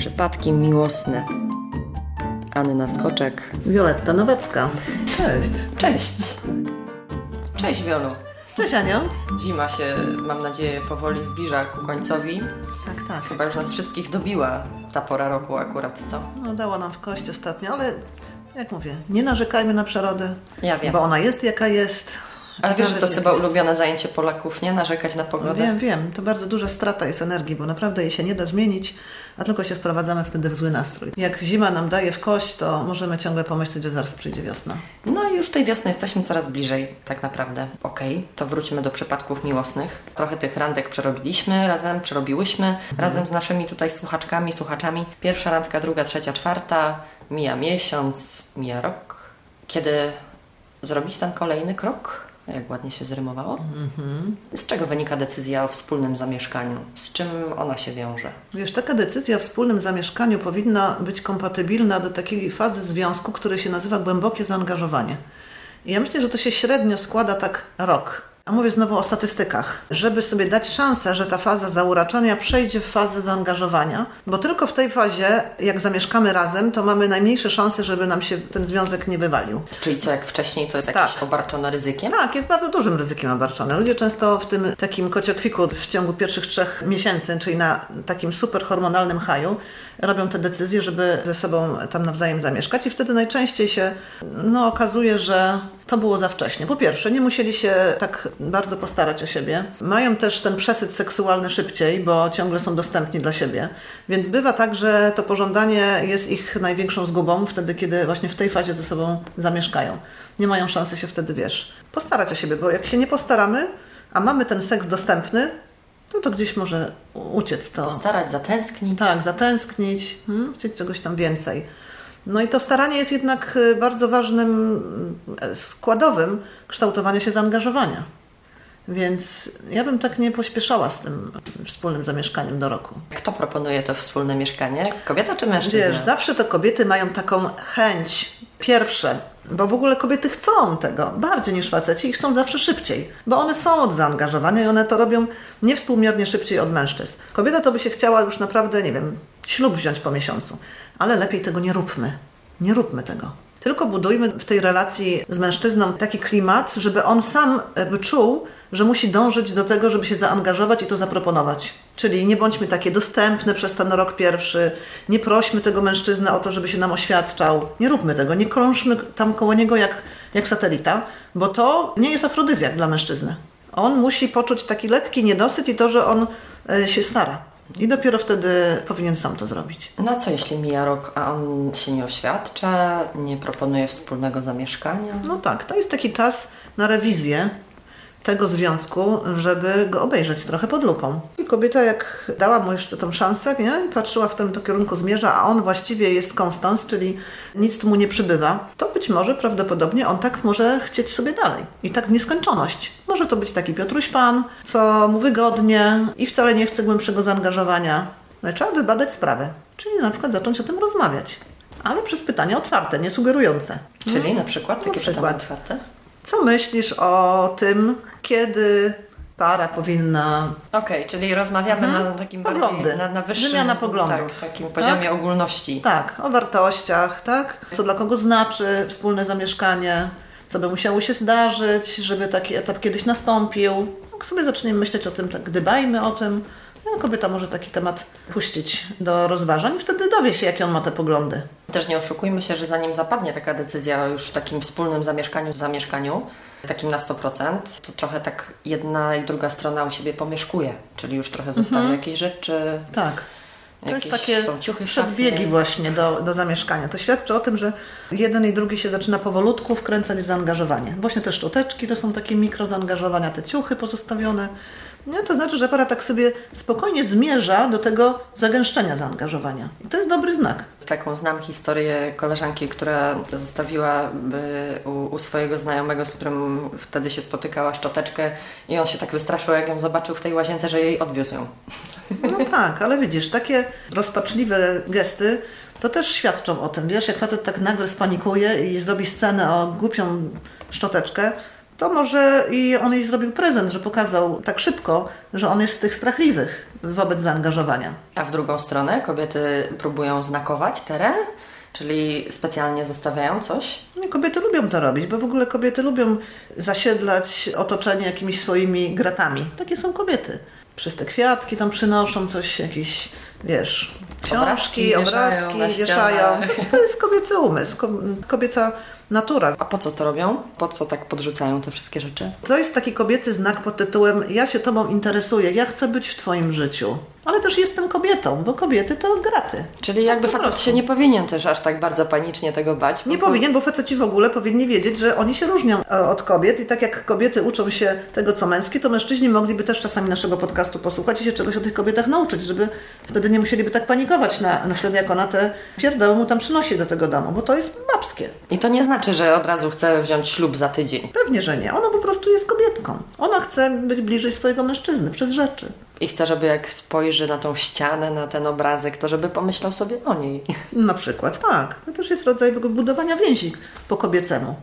Przypadki miłosne. Anna Skoczek. Wioletta Nowacka. Cześć. Cześć. Cześć Wiolu. Cześć Anią. Zima się, mam nadzieję, powoli zbliża ku końcowi. Tak, tak. Chyba już nas wszystkich dobiła ta pora roku akurat, co? No, dała nam w kość ostatnio, ale jak mówię, nie narzekajmy na przyrodę, Ja wiem. bo ona jest jaka jest. Ale wiesz, że to chyba jest. ulubione zajęcie Polaków, nie? Narzekać na pogodę. Wiem, wiem. To bardzo duża strata jest energii, bo naprawdę jej się nie da zmienić, a tylko się wprowadzamy wtedy w zły nastrój. Jak zima nam daje w kość, to możemy ciągle pomyśleć, że zaraz przyjdzie wiosna. No i już tej wiosny jesteśmy coraz bliżej, tak naprawdę. Okej, to wróćmy do przypadków miłosnych. Trochę tych randek przerobiliśmy razem, przerobiłyśmy razem z naszymi tutaj słuchaczkami, słuchaczami. Pierwsza randka, druga, trzecia, czwarta. Mija miesiąc, mija rok. Kiedy zrobić ten kolejny krok? Jak ładnie się zrymowało. Z czego wynika decyzja o wspólnym zamieszkaniu? Z czym ona się wiąże? Wiesz, taka decyzja o wspólnym zamieszkaniu powinna być kompatybilna do takiej fazy związku, który się nazywa głębokie zaangażowanie. I ja myślę, że to się średnio składa tak rok. A mówię znowu o statystykach, żeby sobie dać szansę, że ta faza zauraczenia przejdzie w fazę zaangażowania, bo tylko w tej fazie, jak zamieszkamy razem, to mamy najmniejsze szanse, żeby nam się ten związek nie wywalił. Czyli co jak wcześniej to jest jakieś Tak. obarczone ryzykiem? Tak, jest bardzo dużym ryzykiem obarczony. Ludzie często w tym takim kociokwiku w ciągu pierwszych trzech miesięcy, czyli na takim super hormonalnym haju, robią te decyzje, żeby ze sobą tam nawzajem zamieszkać i wtedy najczęściej się no, okazuje, że to było za wcześnie. Po pierwsze, nie musieli się tak bardzo postarać o siebie. Mają też ten przesyt seksualny szybciej, bo ciągle są dostępni dla siebie. Więc bywa tak, że to pożądanie jest ich największą zgubą wtedy, kiedy właśnie w tej fazie ze sobą zamieszkają. Nie mają szansy się wtedy, wiesz, postarać o siebie, bo jak się nie postaramy, a mamy ten seks dostępny, to to gdzieś może uciec to. Postarać, zatęsknić. Tak, zatęsknić, hmm, chcieć czegoś tam więcej. No i to staranie jest jednak y, bardzo ważnym y, składowym kształtowania się zaangażowania. Więc ja bym tak nie pośpieszała z tym wspólnym zamieszkaniem do roku. Kto proponuje to wspólne mieszkanie? Kobieta czy mężczyzna? Wiesz, zawsze to kobiety mają taką chęć, pierwsze, bo w ogóle kobiety chcą tego bardziej niż faceci i chcą zawsze szybciej, bo one są od zaangażowania i one to robią niewspółmiernie szybciej od mężczyzn. Kobieta to by się chciała już naprawdę, nie wiem, ślub wziąć po miesiącu, ale lepiej tego nie róbmy. Nie róbmy tego. Tylko budujmy w tej relacji z mężczyzną taki klimat, żeby on sam jakby czuł, że musi dążyć do tego, żeby się zaangażować i to zaproponować. Czyli nie bądźmy takie dostępne przez ten rok pierwszy, nie prośmy tego mężczyznę o to, żeby się nam oświadczał. Nie róbmy tego, nie krążmy tam koło niego jak, jak satelita, bo to nie jest afrodyzjak dla mężczyzny. On musi poczuć taki lekki niedosyt i to, że on e, się stara. I dopiero wtedy powinien sam to zrobić. No co jeśli mija rok, a on się nie oświadcza, nie proponuje wspólnego zamieszkania? No tak, to jest taki czas na rewizję tego związku, żeby go obejrzeć trochę pod lupą. I kobieta jak dała mu jeszcze tą szansę, nie? Patrzyła w tym to kierunku zmierza, a on właściwie jest konstans, czyli nic mu nie przybywa, to być może prawdopodobnie on tak może chcieć sobie dalej. I tak w nieskończoność. Może to być taki Piotruś Pan, co mu wygodnie i wcale nie chce głębszego zaangażowania. No i trzeba wybadać sprawę. Czyli na przykład zacząć o tym rozmawiać. Ale przez pytania otwarte, nie sugerujące. Czyli na przykład takie przykład. pytania otwarte? Co myślisz o tym, kiedy para powinna. Okej, czyli rozmawiamy na takim Poglądy. bardziej, na, na wyższym Wymiana poglądów. Tak, takim poziomie Tak? ogólności. Tak, o wartościach, tak? Co dla kogo znaczy wspólne zamieszkanie, co by musiało się zdarzyć, żeby taki etap kiedyś nastąpił. Jak sobie zaczniemy myśleć o tym, tak gdybajmy o tym. Kobieta może taki temat puścić do rozważań wtedy dowie się, jakie on ma te poglądy. Też nie oszukujmy się, że zanim zapadnie taka decyzja o już takim wspólnym zamieszkaniu, zamieszkaniu, takim na 100%, to trochę tak jedna i druga strona u siebie pomieszkuje, czyli już trochę zostawia jakieś rzeczy, Tak. To jest takie przedbiegi szafie. właśnie do, do zamieszkania. To świadczy o tym, że jeden i drugi się zaczyna powolutku wkręcać w zaangażowanie. Właśnie te szczoteczki to są takie mikrozaangażowania, te ciuchy pozostawione. Nie, to znaczy, że para tak sobie spokojnie zmierza do tego zagęszczenia zaangażowania. I to jest dobry znak. Taką znam historię koleżanki, która zostawiła y, u, u swojego znajomego, z którym wtedy się spotykała, szczoteczkę i on się tak wystraszył, jak ją zobaczył w tej łazience, że jej odwiózł ją. No tak, ale widzisz, takie rozpaczliwe gesty to też świadczą o tym. Wiesz, jak facet tak nagle spanikuje i zrobi scenę o głupią szczoteczkę, to może i on jej zrobił prezent, że pokazał tak szybko, że on jest z tych strachliwych wobec zaangażowania. A w drugą stronę kobiety próbują znakować teren, czyli specjalnie zostawiają coś. No, kobiety lubią to robić, bo w ogóle kobiety lubią zasiedlać otoczenie jakimiś swoimi gratami. Takie są kobiety. Przez te kwiatki tam przynoszą coś, jakieś, wiesz, książki, Obrazki obrazki, wieszają wieszają. To, to jest kobiecy umysł, ko- kobieca natura. A po co to robią? Po co tak podrzucają te wszystkie rzeczy? To jest taki kobiecy znak pod tytułem ja się tobą interesuję, ja chcę być w twoim życiu. Ale też jestem kobietą, bo kobiety to graty. Czyli jakby Po facet prostu. się nie powinien też aż tak bardzo panicznie tego bać. Nie bo- powinien, bo faceci w ogóle powinni wiedzieć, że oni się różnią e, od kobiet i tak jak kobiety uczą się tego, co męskie, to mężczyźni mogliby też czasami naszego podcastu posłuchać i się czegoś o tych kobietach nauczyć, żeby wtedy nie musieliby tak panikować na, na wtedy, jak ona te pierdoły mu tam przynosi do tego domu, bo to jest babskie. I to nie znaczy, że od razu chce wziąć ślub za tydzień. Pewnie, że nie. Ona po prostu jest kobietką. Ona chce być bliżej swojego mężczyzny przez rzeczy. I chce, żeby jak spojrzy na tą ścianę, na ten obrazek, to żeby pomyślał sobie o niej. Na przykład, tak. To też jest rodzaj budowania więzi po kobiecemu.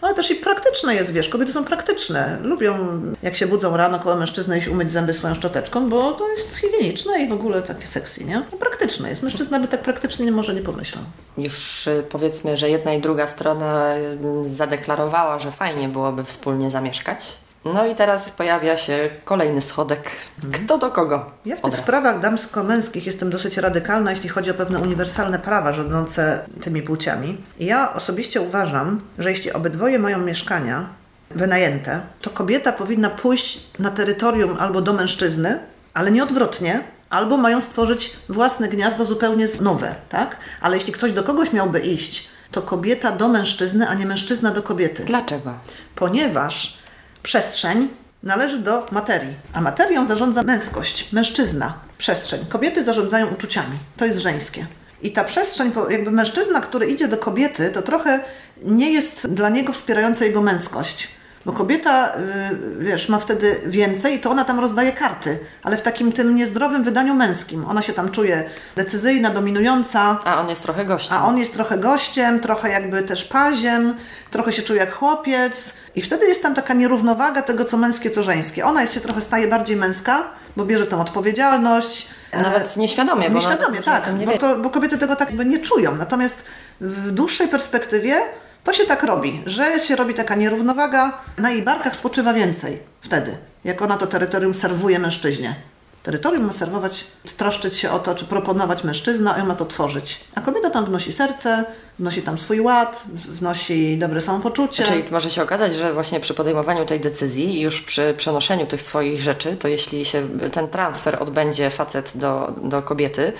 Ale też i praktyczne jest, wiesz, kobiety są praktyczne. Lubią, jak się budzą rano koło mężczyzny iść umyć zęby swoją szczoteczką, bo to jest higieniczne i w ogóle takie sexy, nie? I praktyczne jest. Mężczyzna by tak praktycznie może nie pomyślał. Już y, powiedzmy, że jedna i druga strona y, zadeklarowała, że fajnie byłoby wspólnie zamieszkać. No i teraz pojawia się kolejny schodek. Kto do kogo? Ja w tych sprawach damsko-męskich jestem dosyć radykalna, jeśli chodzi o pewne uniwersalne prawa rządzące tymi płciami. Ja osobiście uważam, że jeśli obydwoje mają mieszkania wynajęte, to kobieta powinna pójść na terytorium albo do mężczyzny, ale nie odwrotnie, albo mają stworzyć własne gniazdo zupełnie nowe, tak? Ale jeśli ktoś do kogoś miałby iść, to kobieta do mężczyzny, a nie mężczyzna do kobiety Dlaczego? ponieważ przestrzeń należy do materii, a materią zarządza męskość, mężczyzna, przestrzeń. Kobiety zarządzają uczuciami, to jest żeńskie. I ta przestrzeń, jakby mężczyzna, który idzie do kobiety, to trochę nie jest dla niego wspierająca jego męskość. Bo kobieta, y, wiesz, ma wtedy więcej i to ona tam rozdaje karty, ale w takim tym niezdrowym wydaniu męskim. Ona się tam czuje decyzyjna, dominująca, A on jest trochę gościem. a on jest trochę gościem, trochę jakby też paziem, trochę się czuje jak chłopiec. I wtedy jest tam taka nierównowaga tego, co męskie, co żeńskie. Ona jest się trochę staje bardziej męska, bo bierze tą odpowiedzialność. Nawet nieświadomie, bo Nieświadomie, tak, nie bo, to, bo kobiety tego tak jakby nie czują. Natomiast w dłuższej perspektywie to się tak robi, że się robi taka nierównowaga, na jej barkach spoczywa więcej wtedy, jak ona to terytorium serwuje mężczyźnie. Terytorium ma serwować, troszczyć się o to, czy proponować mężczyzna, a on ma to tworzyć. A kobieta tam wnosi serce, wnosi tam swój ład, wnosi dobre samopoczucie. Czyli może się okazać, że właśnie przy podejmowaniu tej decyzji już przy przenoszeniu tych swoich rzeczy, to jeśli się ten transfer odbędzie facet do, do kobiety,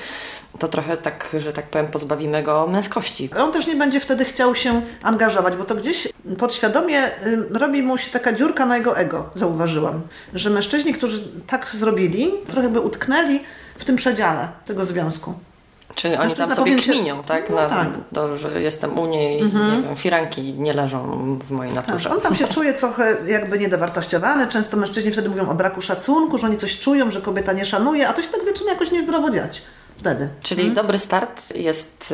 to trochę tak, że tak powiem, pozbawimy go męskości. On też nie będzie wtedy chciał się angażować, bo to gdzieś podświadomie y, robi mu się taka dziurka na jego ego, zauważyłam. Że mężczyźni, którzy tak zrobili, trochę by utknęli w tym przedziale tego związku. Czyli oni tam sobie się- kminią, tak? No Na, tak. Mhm. To, że jestem u niej, nie wiem, firanki nie leżą w mojej Tak, naturze. on tam się czuje trochę jakby niedowartościowany. Często mężczyźni wtedy mówią o braku szacunku, że oni coś czują, że kobieta nie szanuje, a to się tak zaczyna jakoś niezdrowo dziać wtedy. Czyli Mhm. dobry start jest,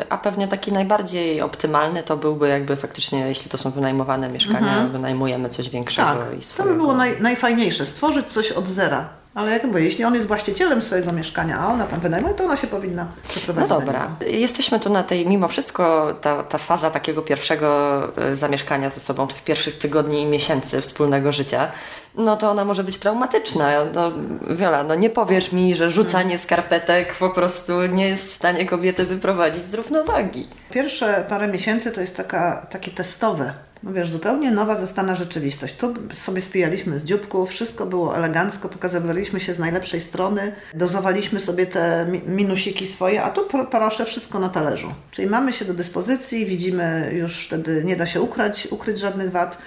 y, a pewnie taki najbardziej optymalny to byłby jakby faktycznie, jeśli to są wynajmowane mieszkania, wynajmujemy coś większego Mhm. Tak, i to swojego. by było naj, najfajniejsze, stworzyć coś od zera. Ale jak mówię, jeśli on jest właścicielem swojego mieszkania, a ona tam wynajmuje, to ona się powinna No przeprowadzić. do dobra, niego. jesteśmy tu na tej, mimo wszystko ta, ta faza takiego pierwszego y, zamieszkania ze sobą, tych pierwszych tygodni i miesięcy wspólnego życia, no to ona może być traumatyczna. No, Wiola, no nie powiesz mi, że rzucanie skarpetek po prostu nie jest w stanie kobiety wyprowadzić z równowagi. Pierwsze parę miesięcy to jest taka, takie testowe. No wiesz, zupełnie nowa zastana rzeczywistość. Tu sobie spijaliśmy z dzióbków, wszystko było elegancko, pokazywaliśmy się z najlepszej strony, dozowaliśmy sobie te mi- minusiki swoje, a tu pro- proszę wszystko na talerzu. Czyli mamy się do dyspozycji, widzimy już wtedy, nie da się ukrać, ukryć żadnych wad.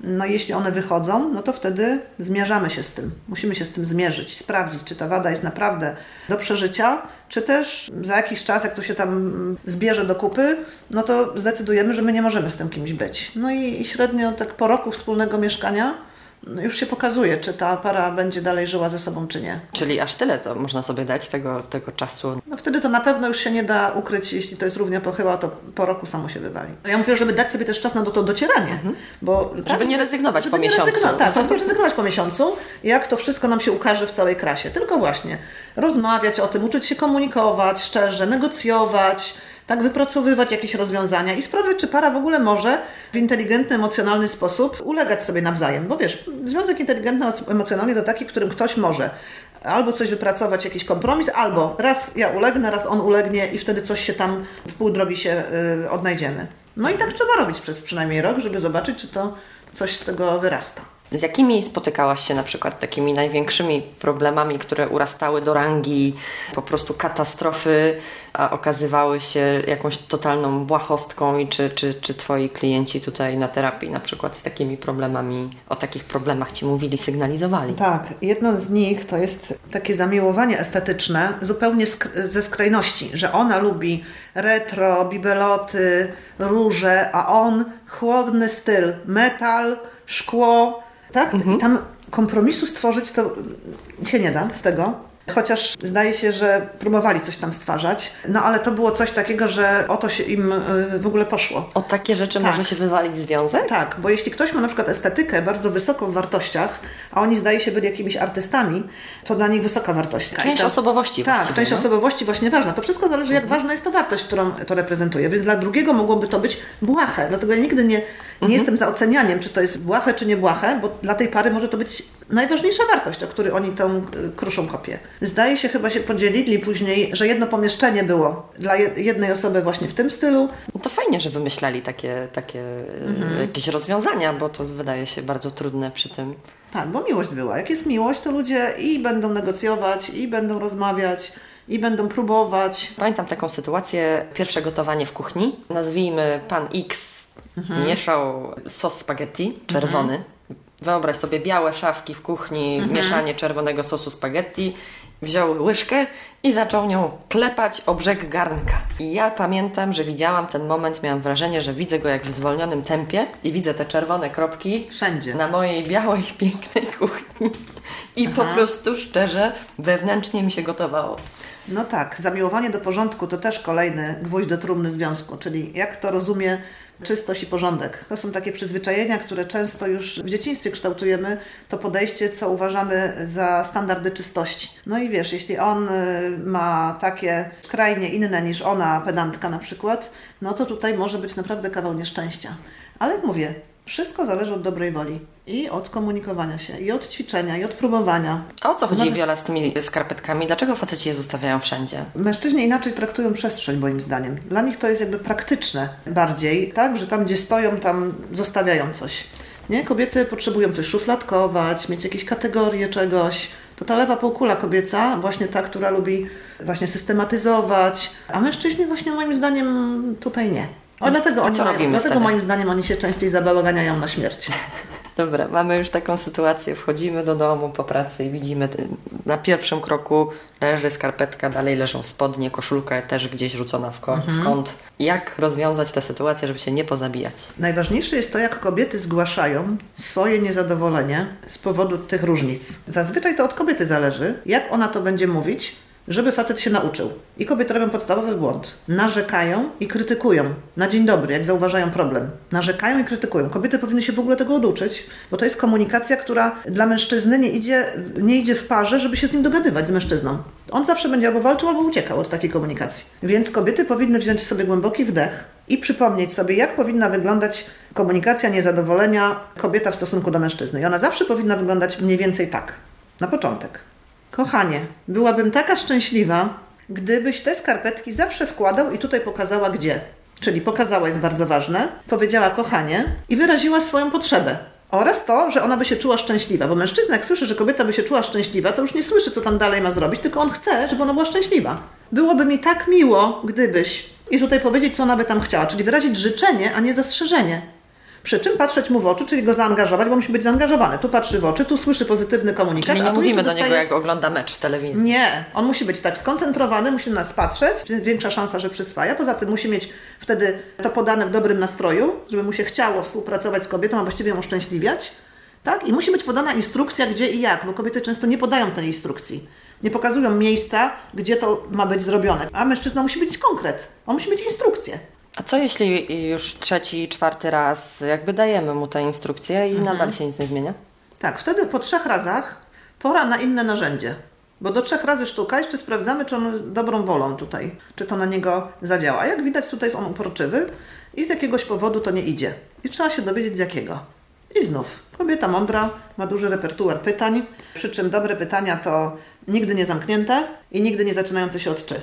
No jeśli one wychodzą, no to wtedy zmierzamy się z tym. Musimy się z tym zmierzyć, sprawdzić, czy ta wada jest naprawdę do przeżycia, czy też za jakiś czas, jak to się tam zbierze do kupy, no to zdecydujemy, że my nie możemy z tym kimś być. No i, i średnio tak po roku wspólnego mieszkania już się pokazuje, czy ta para będzie dalej żyła ze sobą, czy nie. Czyli aż tyle to można sobie dać tego, tego czasu. No wtedy to na pewno już się nie da ukryć, jeśli to jest równia pochyła, to po roku samo się wywali. Ja mówię, żeby dać sobie też czas na to docieranie, bo... Żeby nie rezygnować żeby po nie miesiącu. Rezygnować, tak, żeby nie rezygnować po miesiącu, jak to wszystko nam się ukaże w całej krasie. Tylko właśnie rozmawiać o tym, uczyć się komunikować szczerze, negocjować, tak wypracowywać jakieś rozwiązania i sprawdzać, czy para w ogóle może w inteligentny, emocjonalny sposób ulegać sobie nawzajem. Bo wiesz, związek inteligentny, emocjonalny to taki, którym ktoś może albo coś wypracować, jakiś kompromis, albo raz ja ulegnę, raz on ulegnie i wtedy coś się tam w pół drogi się y, odnajdziemy. No i tak trzeba robić przez przynajmniej rok, żeby zobaczyć, czy to coś z tego wyrasta. Z jakimi spotykałaś się na przykład takimi największymi problemami, które urastały do rangi po prostu katastrofy, a okazywały się jakąś totalną błahostką i czy, czy, czy twoi klienci tutaj na terapii na przykład z takimi problemami, o takich problemach ci mówili, sygnalizowali? Tak, jedno z nich to jest takie zamiłowanie estetyczne zupełnie ze skrajności, że ona lubi retro, bibeloty, róże, a on chłodny styl, metal, szkło, tak? I tam kompromisu stworzyć to się nie da z tego. Chociaż zdaje się, że próbowali coś tam stwarzać, no ale to było coś takiego, że o to się im y, w ogóle poszło. O takie rzeczy Tak. może się wywalić związek? Tak, bo jeśli ktoś ma na przykład estetykę bardzo wysoką w wartościach, a oni zdaje się byli jakimiś artystami, to dla nich wysoka wartość. Część to- osobowości Tak, część no. osobowości właśnie ważna. To wszystko zależy, jak ważna jest to wartość, którą to reprezentuje. Więc dla drugiego mogłoby to być błahe. Dlatego ja nigdy nie, nie jestem za ocenianiem, czy to jest błahe, czy nie błahe, bo dla tej pary może to być najważniejsza wartość, o której oni tą y, kruszą kopię. Zdaje się, chyba się podzielili później, że jedno pomieszczenie było dla je- jednej osoby właśnie w tym stylu, No to fajnie, że wymyślali takie, takie e, jakieś rozwiązania, bo to wydaje się bardzo trudne przy tym. Tak, bo miłość była. Jak jest miłość, to ludzie i będą negocjować, i będą rozmawiać, i będą próbować. Pamiętam taką sytuację, pierwsze gotowanie w kuchni. Nazwijmy, pan X mieszał sos spaghetti czerwony. Wyobraź sobie białe szafki w kuchni, mieszanie czerwonego sosu spaghetti. Wziął łyżkę i zaczął nią klepać o brzeg garnka. I ja pamiętam, że widziałam ten moment, miałam wrażenie, że widzę go jak w zwolnionym tempie i widzę te czerwone kropki Wszędzie. na mojej białej, pięknej kuchni. I po prostu szczerze, wewnętrznie mi się gotowało. No tak, zamiłowanie do porządku to też kolejny gwóźdź do trumny związku, czyli jak to rozumie czystość i porządek. To są takie przyzwyczajenia, które często już w dzieciństwie kształtujemy, to podejście, co uważamy za standardy czystości. No i wiesz, jeśli on y, ma takie skrajnie inne niż ona, pedantka na przykład, no to tutaj może być naprawdę kawał nieszczęścia. Ale jak mówię, wszystko zależy od dobrej woli i od komunikowania się, i od ćwiczenia, i od próbowania. A o co chodzi, Nawet- Wiola, z tymi skarpetkami? Dlaczego faceci je zostawiają wszędzie? Mężczyźni inaczej traktują przestrzeń, moim zdaniem. Dla nich to jest jakby praktyczne bardziej, tak, że tam, gdzie stoją, tam zostawiają coś. Nie? Kobiety potrzebują coś szufladkować, mieć jakieś kategorie czegoś. To ta lewa półkula kobieca, właśnie ta, która lubi właśnie systematyzować, a mężczyźni właśnie moim zdaniem tutaj nie. I dlatego co oni mają, robimy dlatego wtedy? moim zdaniem oni się częściej zabałaganiają na śmierć. Dobra, mamy już taką sytuację. Wchodzimy do domu po pracy i widzimy na pierwszym kroku leży skarpetka, dalej leżą spodnie, koszulka też gdzieś rzucona w, Mhm. w kąt. Jak rozwiązać tę sytuację, żeby się nie pozabijać? Najważniejsze jest to, jak kobiety zgłaszają swoje niezadowolenie z powodu tych różnic. Zazwyczaj to od kobiety zależy, jak ona to będzie mówić, żeby facet się nauczył. I kobiety robią podstawowy błąd. Narzekają i krytykują. Na dzień dobry, jak zauważają problem. Narzekają i krytykują. Kobiety powinny się w ogóle tego oduczyć, bo to jest komunikacja, która dla mężczyzny nie idzie, nie idzie w parze, żeby się z nim dogadywać, z mężczyzną. On zawsze będzie albo walczył, albo uciekał od takiej komunikacji. Więc kobiety powinny wziąć sobie głęboki wdech i przypomnieć sobie, jak powinna wyglądać komunikacja niezadowolenia kobieta w stosunku do mężczyzny. I ona zawsze powinna wyglądać mniej więcej tak. Na początek. Kochanie, byłabym taka szczęśliwa, gdybyś te skarpetki zawsze wkładał i tutaj pokazała gdzie. Czyli pokazała jest bardzo ważne, powiedziała kochanie i wyraziła swoją potrzebę. Oraz to, że ona by się czuła szczęśliwa, bo mężczyzna jak słyszy, że kobieta by się czuła szczęśliwa, to już nie słyszy, co tam dalej ma zrobić, tylko on chce, żeby ona była szczęśliwa. Byłoby mi tak miło, gdybyś. I tutaj powiedzieć, co ona by tam chciała, czyli wyrazić życzenie, a nie zastrzeżenie. Przy czym patrzeć mu w oczy, czyli go zaangażować, bo musi być zaangażowany. Tu patrzy w oczy, tu słyszy pozytywny komunikat. Czyli nie mówimy do dostaje... niego, jak ogląda mecz w telewizji. Nie, on musi być tak skoncentrowany, musi na nas patrzeć, większa szansa, że przyswaja. Poza tym musi mieć wtedy to podane w dobrym nastroju, żeby mu się chciało współpracować z kobietą, a właściwie ją uszczęśliwiać. Tak? I musi być podana instrukcja, gdzie i jak, bo kobiety często nie podają tej instrukcji. Nie pokazują miejsca, gdzie to ma być zrobione. A mężczyzna musi być konkret. On musi mieć instrukcję. A co jeśli już trzeci, czwarty raz jakby dajemy mu tę instrukcję i nadal się nic nie zmienia? Tak, wtedy po trzech razach pora na inne narzędzie. Bo do trzech razy sztuka jeszcze sprawdzamy, czy on dobrą wolą tutaj, czy to na niego zadziała. Jak widać, tutaj jest on uporczywy i z jakiegoś powodu to nie idzie. I trzeba się dowiedzieć z jakiego. I znów, kobieta mądra, ma duży repertuar pytań, przy czym dobre pytania to nigdy nie zamknięte i nigdy nie zaczynające się od czy.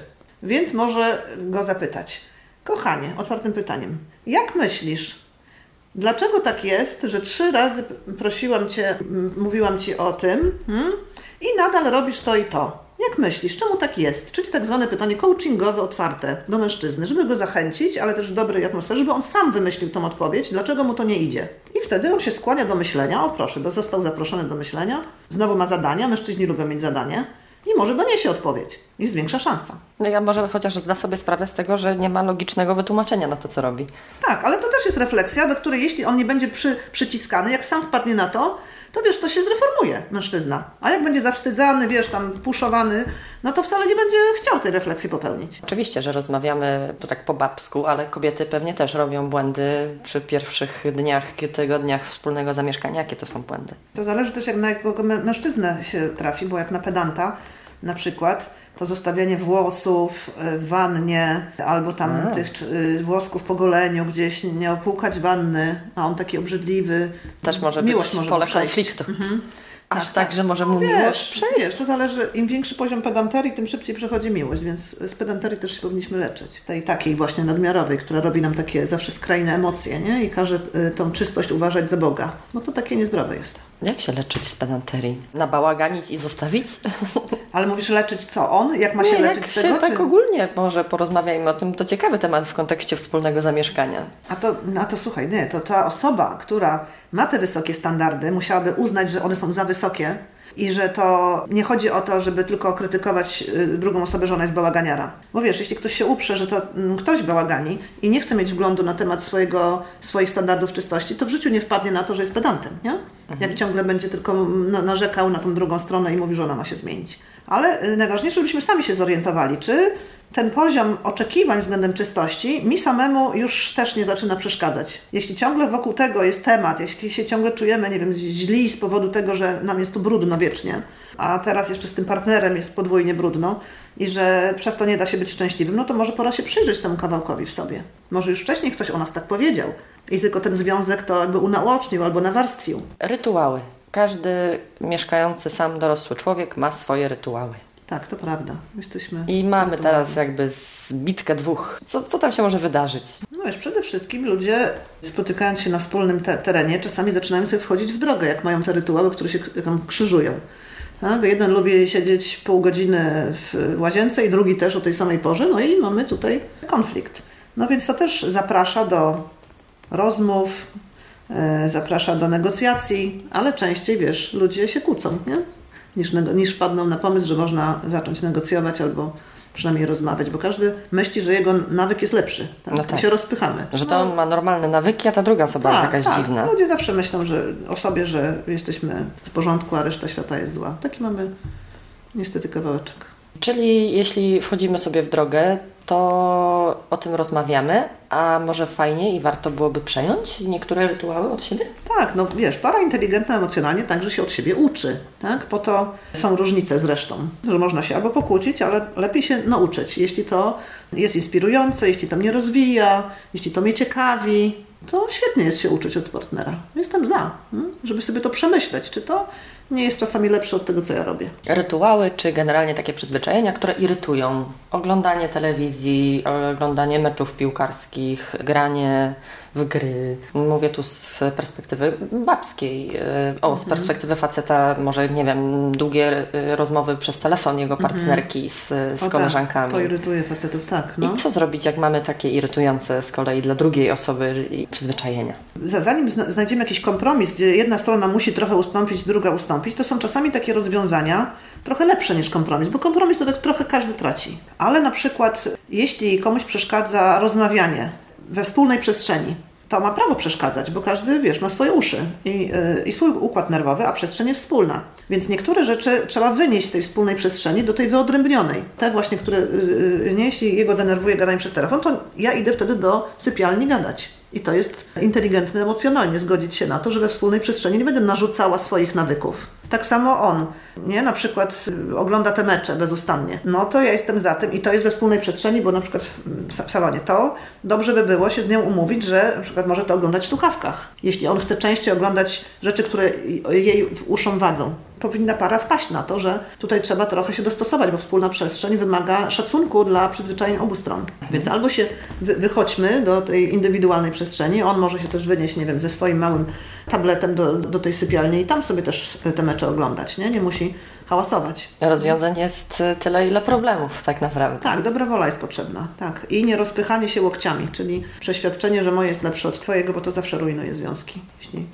Więc może go zapytać. Kochanie, otwartym pytaniem. Jak myślisz, Dlaczego tak jest, że trzy razy prosiłam cię, mówiłam ci o tym hmm? i nadal robisz to i to? Jak myślisz, czemu tak jest? Czyli tak zwane pytanie coachingowe, otwarte do mężczyzny, żeby go zachęcić, ale też w dobrej atmosferze, żeby on sam wymyślił tą odpowiedź, dlaczego mu to nie idzie. I wtedy on się skłania do myślenia, o proszę, został zaproszony do myślenia, znowu ma zadania, mężczyźni lubią mieć zadanie i może doniesie odpowiedź i zwiększa szansa. No ja może chociaż zda sobie sprawę z tego, że nie ma logicznego wytłumaczenia na to, co robi. Tak, ale to też jest refleksja, do której jeśli on nie będzie przy, przyciskany, jak sam wpadnie na to, to wiesz, to się zreformuje mężczyzna. A jak będzie zawstydzany, wiesz, tam puszowany, no to wcale nie będzie chciał tej refleksji popełnić. Oczywiście, że rozmawiamy tak po babsku, ale kobiety pewnie też robią błędy przy pierwszych dniach, tygodniach wspólnego zamieszkania. Jakie to są błędy? To zależy też jak na jakiego mę- mężczyznę się trafi, bo jak na pedanta na przykład, to zostawianie włosów w wannie albo tam tych czy- y, włosków po goleniu gdzieś, nie opłukać wanny, a on taki obrzydliwy. Też może Miłość być może pole przejść. konfliktu. Aż Tak, tak, tak. że może mu miłość Wiesz, przejść. wiesz, to zależy, im większy poziom pedanterii, tym szybciej przechodzi miłość, więc z pedanterii też się powinniśmy leczyć. Tej takiej właśnie nadmiarowej, która robi nam takie zawsze skrajne emocje, nie? I każe y, tą czystość uważać za Boga. No to takie niezdrowe jest. Jak się leczyć z pedanterii? Nabałaganić i zostawić? Ale mówisz leczyć co? On? Jak ma się Nie, leczyć jak z się tego? tak czy- ogólnie może porozmawiajmy o tym. To ciekawy temat w kontekście wspólnego zamieszkania. A to, no a to słuchaj, nie, to ta osoba, która ma te wysokie standardy, musiałaby uznać, że one są za wysokie i że to nie chodzi o to, żeby tylko krytykować y, drugą osobę, że ona jest bałaganiara. Bo wiesz, jeśli ktoś się uprze, że to mm, ktoś bałagani i nie chce mieć wglądu na temat swojego, swoich standardów czystości, to w życiu nie wpadnie na to, że jest pedantem, nie? Jak ciągle będzie tylko na, narzekał na tą drugą stronę i mówi, że ona ma się zmienić. Ale y, najważniejsze, żebyśmy sami się zorientowali, czy ten poziom oczekiwań względem czystości mi samemu już też nie zaczyna przeszkadzać. Jeśli ciągle wokół tego jest temat, jeśli się ciągle czujemy, nie wiem, źli z powodu tego, że nam jest tu brudno wiecznie, a teraz jeszcze z tym partnerem jest podwójnie brudno i że przez to nie da się być szczęśliwym, no to może pora się przyjrzeć temu kawałkowi w sobie. Może już wcześniej ktoś o nas tak powiedział i tylko ten związek to jakby unaocznił albo nawarstwił. Rytuały. Każdy mieszkający sam dorosły człowiek ma swoje rytuały. Tak, to prawda. Jesteśmy... I mamy teraz jakby zbitkę dwóch. Co, co tam się może wydarzyć? No wiesz, przede wszystkim ludzie spotykając się na wspólnym te terenie, czasami zaczynają sobie wchodzić w drogę, jak mają te rytuały, które się tam krzyżują. Tak? Jeden lubi siedzieć pół godziny w łazience i drugi też o tej samej porze, no i mamy tutaj konflikt. No więc to też zaprasza do rozmów, e, zaprasza do negocjacji, ale częściej, wiesz, ludzie się kłócą, nie? Niż, niż wpadną na pomysł, że można zacząć negocjować albo przynajmniej rozmawiać, bo każdy myśli, że jego nawyk jest lepszy. Tak? No I tak. się rozpychamy. Że to on ma normalne nawyki, a ta druga osoba jest jakaś tak. dziwna. Ludzie zawsze myślą że o sobie, że jesteśmy w porządku, a reszta świata jest zła. Taki mamy niestety kawałeczek. Czyli jeśli wchodzimy sobie w drogę, to o tym rozmawiamy, a może fajnie i warto byłoby przejąć niektóre rytuały od siebie? Tak, no wiesz, para inteligentna emocjonalnie także się od siebie uczy. Tak? Po to są różnice zresztą, że można się albo pokłócić, ale lepiej się nauczyć. Jeśli to jest inspirujące, jeśli to mnie rozwija, jeśli to mnie ciekawi, to świetnie jest się uczyć od partnera. Jestem za, mm, żeby sobie to przemyśleć, czy to nie jest czasami lepsze od tego, co ja robię. Rytuały, czy generalnie takie przyzwyczajenia, które irytują. Oglądanie telewizji, oglądanie meczów piłkarskich, granie w gry. Mówię tu z perspektywy babskiej. e, O, z perspektywy faceta, może nie wiem, długie e, rozmowy przez telefon jego partnerki z, z O koleżankami. Tak, to irytuje facetów, tak. No. I co zrobić, jak mamy takie irytujące z kolei dla drugiej osoby przyzwyczajenia? Za- Zanim zna- znajdziemy jakiś kompromis, gdzie jedna strona musi trochę ustąpić, druga ustąpić, to są czasami takie rozwiązania trochę lepsze niż kompromis, bo kompromis to tak trochę każdy traci. Ale na przykład, jeśli komuś przeszkadza rozmawianie we wspólnej przestrzeni, to ma prawo przeszkadzać, bo każdy, wiesz, ma swoje uszy i, yy, i swój układ nerwowy, a przestrzeń jest wspólna. Więc niektóre rzeczy trzeba wynieść z tej wspólnej przestrzeni do tej wyodrębnionej. Te właśnie, które yy, jeśli jego denerwuje gadanie przez telefon, to ja idę wtedy do sypialni gadać. I to jest inteligentne emocjonalnie zgodzić się na to, że we wspólnej przestrzeni nie będę narzucała swoich nawyków. Tak samo on, nie? Na przykład y, ogląda te mecze bezustannie. No to ja jestem za tym i to jest we wspólnej przestrzeni, bo na przykład w salonie to dobrze by było się z nią umówić, że na przykład może to oglądać w słuchawkach. Jeśli on chce częściej oglądać rzeczy, które jej uszom wadzą powinna para wpaść na to, że tutaj trzeba trochę się dostosować, bo wspólna przestrzeń wymaga szacunku dla przyzwyczajeń obu stron. Więc albo się wy wychodźmy do tej indywidualnej przestrzeni, on może się też wynieść, nie wiem, ze swoim małym tabletem do, do tej sypialni i tam sobie też te mecze oglądać, nie? Nie musi hałasować. Rozwiązań jest tyle, ile problemów tak naprawdę. Tak, dobra wola jest potrzebna. Tak. I nie rozpychanie się łokciami, czyli przeświadczenie, że moje jest lepsze od Twojego, bo to zawsze rujnuje związki. Jeśli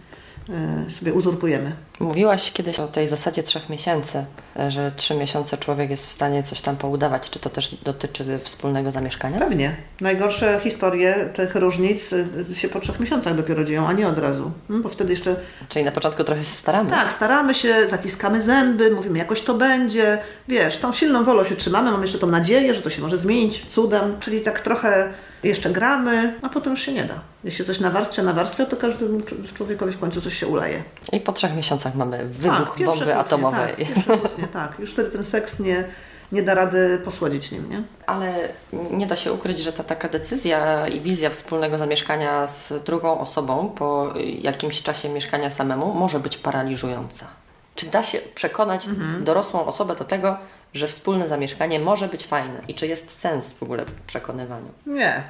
sobie uzurpujemy. Mówiłaś kiedyś o tej zasadzie trzech miesięcy, e, że trzy miesiące człowiek jest w stanie coś tam poudawać. Czy to też dotyczy wspólnego zamieszkania? Pewnie. Najgorsze historie tych różnic e, się po trzech miesiącach dopiero dzieją, a nie od razu. Hmm, bo wtedy jeszcze... Czyli na początku trochę się staramy. Tak, staramy się, zaciskamy zęby, mówimy jakoś to będzie. Wiesz, tą silną wolą się trzymamy, mamy jeszcze tą nadzieję, że to się może zmienić cudem. Czyli tak trochę jeszcze gramy, a potem już się nie da. Jeśli coś nawarstwia, nawarstwia, to każdemu człowiekowi w końcu coś się uleje. I po trzech miesiącach mamy wybuch tak, bomby kłótnie, atomowej. Tak, kłótnie, tak, już wtedy ten seks nie, nie da rady posłodzić nim, nie? Ale nie da się ukryć, że ta taka decyzja i wizja wspólnego zamieszkania z drugą osobą po jakimś czasie mieszkania samemu może być paraliżująca. Czy da się przekonać mhm. dorosłą osobę do tego, że wspólne zamieszkanie może być fajne i czy jest sens w ogóle w przekonywaniu? Nie,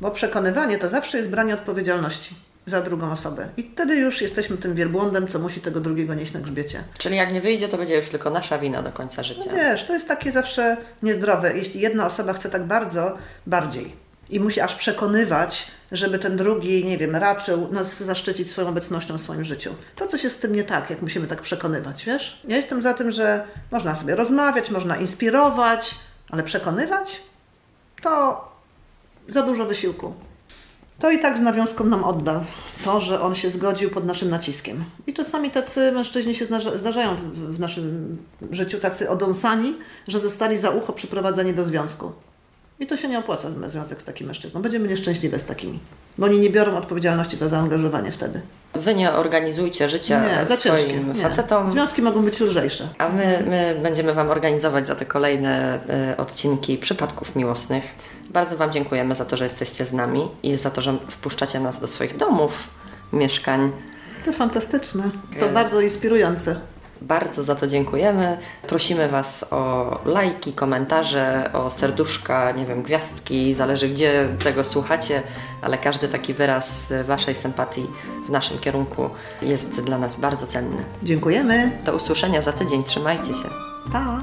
bo przekonywanie to zawsze jest branie odpowiedzialności za drugą osobę. I wtedy już jesteśmy tym wielbłądem, co musi tego drugiego nieść na grzbiecie. Czyli jak nie wyjdzie, to będzie już tylko nasza wina do końca życia. No wiesz, to jest takie zawsze niezdrowe. Jeśli jedna osoba chce tak bardzo, bardziej i musi aż przekonywać, żeby ten drugi, nie wiem, raczył nas zaszczycić swoją obecnością w swoim życiu. To coś jest z tym nie tak, jak musimy tak przekonywać, wiesz? Ja jestem za tym, że można sobie rozmawiać, można inspirować, ale przekonywać to za dużo wysiłku. To i tak z nawiązką nam odda to, że on się zgodził pod naszym naciskiem. I czasami tacy mężczyźni się zdarzają w, w naszym życiu, tacy odąsani, że zostali za ucho przyprowadzeni do związku. I to się nie opłaca związek z takim mężczyzną. Będziemy nieszczęśliwe z takimi. Bo oni nie biorą odpowiedzialności za zaangażowanie wtedy. Wy nie organizujcie życia nie, za swoim nie. facetom. Związki mogą być lżejsze. A my, my będziemy Wam organizować za te kolejne y, odcinki przypadków miłosnych. Bardzo Wam dziękujemy za to, że jesteście z nami i za to, że wpuszczacie nas do swoich domów, mieszkań. To fantastyczne. To bardzo inspirujące. Bardzo za to dziękujemy. Prosimy Was o lajki, komentarze, o serduszka, nie wiem, gwiazdki, zależy gdzie tego słuchacie, ale każdy taki wyraz Waszej sympatii w naszym kierunku jest dla nas bardzo cenny. Dziękujemy. Do usłyszenia za tydzień. Trzymajcie się. Pa.